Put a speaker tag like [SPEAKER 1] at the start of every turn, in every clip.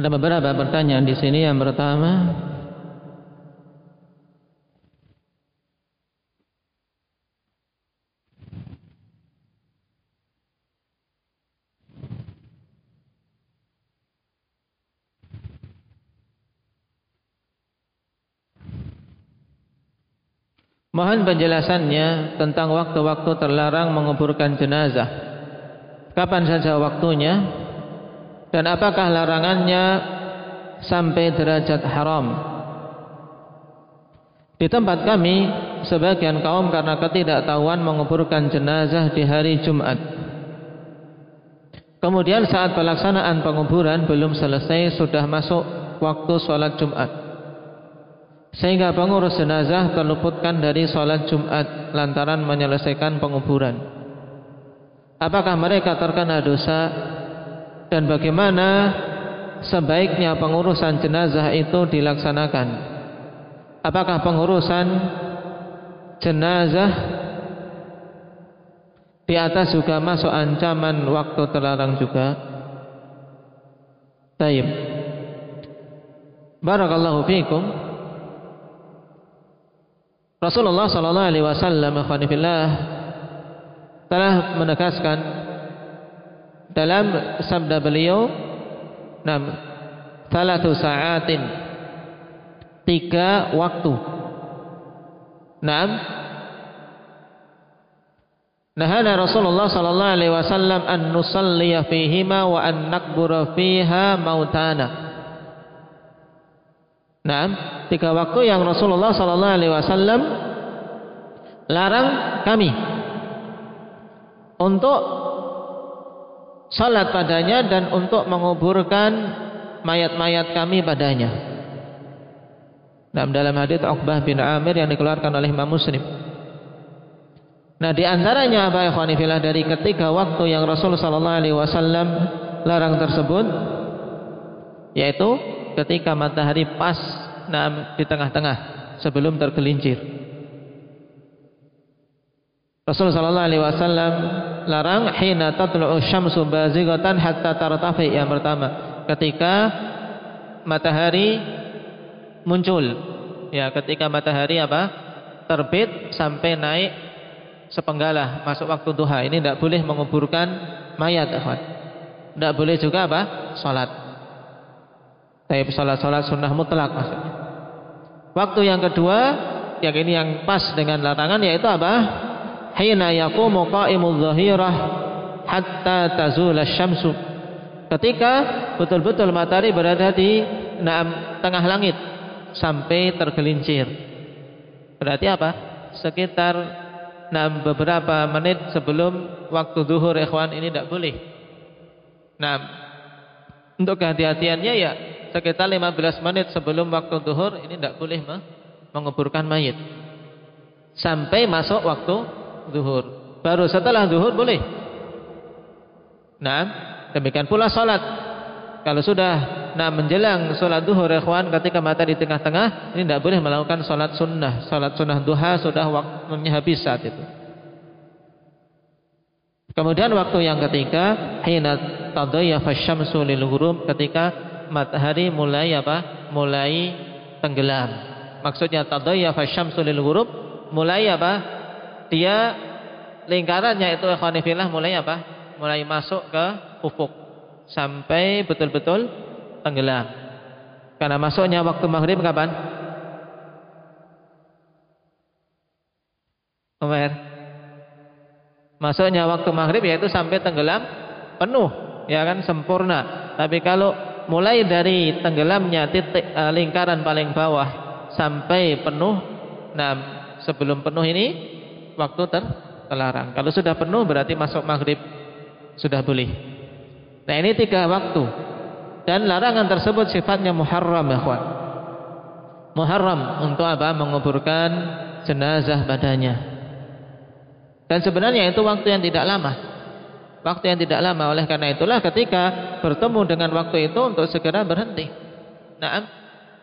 [SPEAKER 1] Ada beberapa pertanyaan di sini. Yang pertama, Mohon penjelasannya tentang waktu-waktu terlarang menguburkan jenazah. Kapan saja waktunya dan apakah larangannya sampai derajat haram? Di tempat kami, sebagian kaum karena ketidaktahuan menguburkan jenazah di hari Jumat. Kemudian saat pelaksanaan penguburan belum selesai sudah masuk waktu sholat Jumat sehingga pengurus jenazah terluputkan dari sholat Jumat lantaran menyelesaikan penguburan. Apakah mereka terkena dosa dan bagaimana sebaiknya pengurusan jenazah itu dilaksanakan? Apakah pengurusan jenazah di atas juga masuk ancaman waktu terlarang juga? Taib. Barakallahu fiikum. Rasulullah sallallahu alaihi wasallam telah menegaskan dalam sabda beliau nam salatu sa'atin. Tiga waktu. Nam. Nahana Rasulullah sallallahu alaihi wasallam an nusalliya fihima wa an nakbura fiha mautana. Nah, tiga waktu yang Rasulullah Sallallahu Alaihi Wasallam larang kami untuk salat padanya dan untuk menguburkan mayat-mayat kami padanya. Nah, dalam hadits Uqbah bin Amir yang dikeluarkan oleh Imam Muslim. Nah, di antaranya apa ya dari ketiga waktu yang Rasulullah Sallallahu Alaihi Wasallam larang tersebut, yaitu ketika matahari pas di tengah-tengah sebelum tergelincir. Rasulullah sallallahu alaihi wasallam larang hina tatlu'u syamsu bazighatan hatta tartafi yang pertama ketika matahari muncul. Ya ketika matahari apa? Terbit sampai naik sepenggalah masuk waktu duha. Ini tidak boleh menguburkan mayat tidak boleh juga apa? Salat tapi salat-salat sunnah mutlak maksudnya. Waktu yang kedua, yang ini yang pas dengan larangan yaitu apa? Hina yaqumu qa'imul zahirah hatta tazul syamsu. Ketika betul-betul matahari berada di enam tengah langit sampai tergelincir. Berarti apa? Sekitar enam beberapa menit sebelum waktu zuhur ikhwan ini tidak boleh. Nah, untuk kehati-hatiannya ya sekitar 15 menit sebelum waktu duhur ini tidak boleh menguburkan mayit. Sampai masuk waktu duhur. Baru setelah duhur boleh. Nah, demikian pula salat. Kalau sudah nah menjelang salat duhur ikhwan ketika mata di tengah-tengah ini tidak boleh melakukan salat sunnah. Salat sunnah duha sudah waktunya habis saat itu. Kemudian waktu yang ketiga hina tadayya fasyamsu lil ketika matahari mulai apa? Mulai tenggelam. Maksudnya tadayya fasyamsu lil ghurub mulai apa? Dia lingkarannya itu ikhwanifillah mulai apa? Mulai masuk ke ufuk sampai betul-betul tenggelam. Karena masuknya waktu maghrib kapan? Umar. Masuknya waktu maghrib yaitu sampai tenggelam penuh, ya kan sempurna. Tapi kalau mulai dari tenggelamnya titik uh, lingkaran paling bawah sampai penuh. Nah, sebelum penuh ini waktu ter terlarang. Kalau sudah penuh berarti masuk maghrib sudah boleh. Nah, ini tiga waktu. Dan larangan tersebut sifatnya muharram ya. Muharram untuk apa? Menguburkan jenazah badannya. Dan sebenarnya itu waktu yang tidak lama waktu yang tidak lama. Oleh karena itulah ketika bertemu dengan waktu itu untuk segera berhenti. Nah,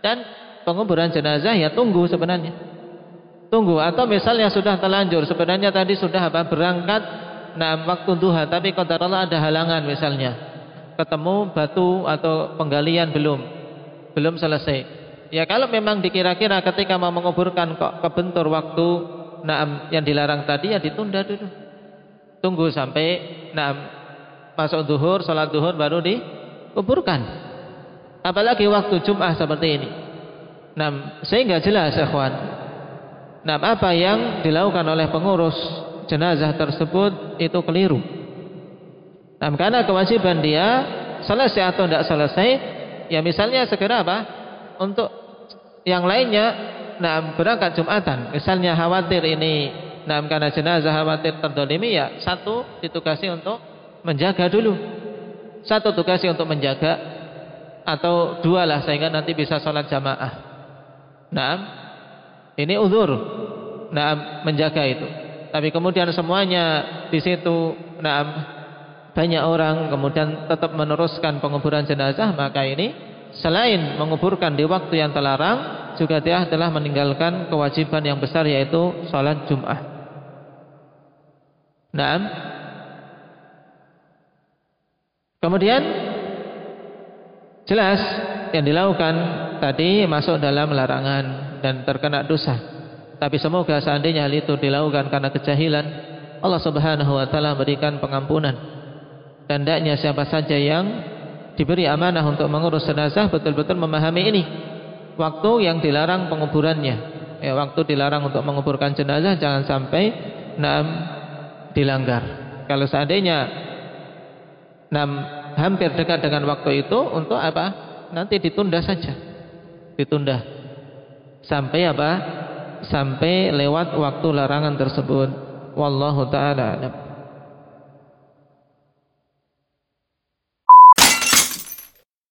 [SPEAKER 1] dan penguburan jenazah ya tunggu sebenarnya. Tunggu atau misalnya sudah terlanjur sebenarnya tadi sudah apa berangkat nah waktu duha tapi Allah ada halangan misalnya. ketemu batu atau penggalian belum belum selesai. Ya kalau memang dikira-kira ketika mau menguburkan kok kebentur waktu naam yang dilarang tadi ya ditunda dulu. Tunggu sampai naam masuk duhur sholat duhur baru dikuburkan. Apalagi waktu Jum'ah seperti ini. Naam sehingga jelas ikhwan naam apa yang dilakukan oleh pengurus jenazah tersebut itu keliru Nah, karena kewajiban dia selesai atau tidak selesai, ya misalnya segera apa? Untuk yang lainnya, nah berangkat Jumatan. Misalnya khawatir ini, nah karena jenazah khawatir terdolimi, ya satu ditugasi untuk menjaga dulu. Satu tugasi untuk menjaga, atau dua lah sehingga nanti bisa sholat jamaah. Nah, ini uzur. Nah, menjaga itu. Tapi kemudian semuanya di situ, nah banyak orang kemudian tetap meneruskan penguburan jenazah maka ini selain menguburkan di waktu yang terlarang juga dia telah meninggalkan kewajiban yang besar yaitu sholat Jum'ah. Naam. Kemudian jelas yang dilakukan tadi masuk dalam larangan dan terkena dosa. Tapi semoga seandainya hal itu dilakukan karena kejahilan, Allah Subhanahu wa taala berikan pengampunan dan hendaknya siapa saja yang diberi amanah untuk mengurus jenazah betul-betul memahami ini. Waktu yang dilarang penguburannya. Ya, waktu dilarang untuk menguburkan jenazah jangan sampai enam dilanggar. Kalau seandainya enam hampir dekat dengan waktu itu untuk apa? Nanti ditunda saja. Ditunda. Sampai apa? Sampai lewat waktu larangan tersebut. Wallahu taala